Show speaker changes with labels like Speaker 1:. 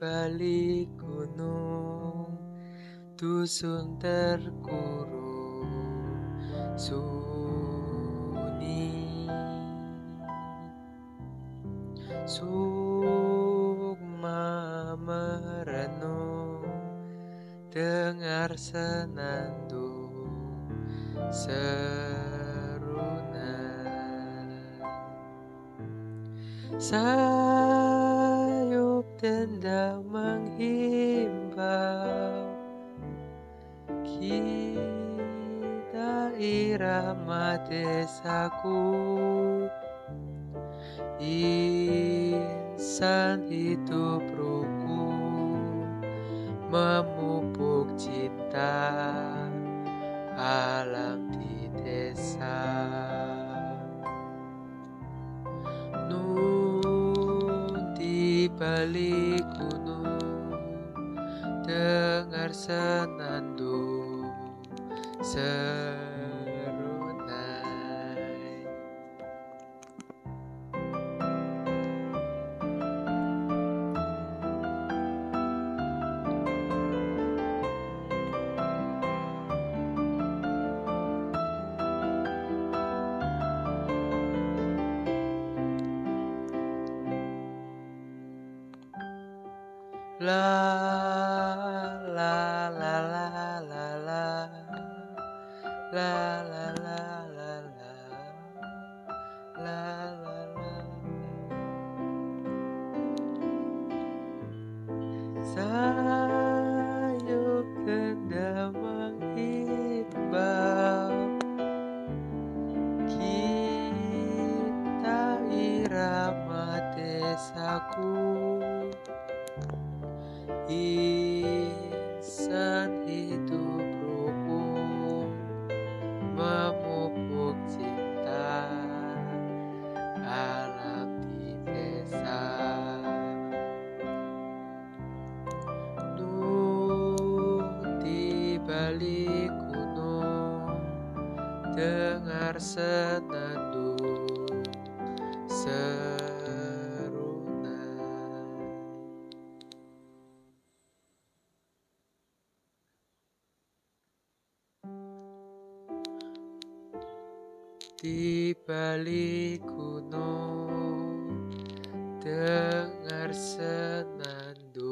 Speaker 1: balik gunung Dusun terkurung sunyi. Sukma merenung Dengar senandung Sayup tendang menghimbau. Kita irama desaku. Insan hidup rukun Memupuk cinta Alam di desa balik gunung dengar senandung La la la la la la. La la la la la. La la la. Sayup Kita irama desaku Insan hidup rukun Memupuk cinta Alam di desa. Nun di balik gunung Dengar senandung di balik gunung dengar senandung.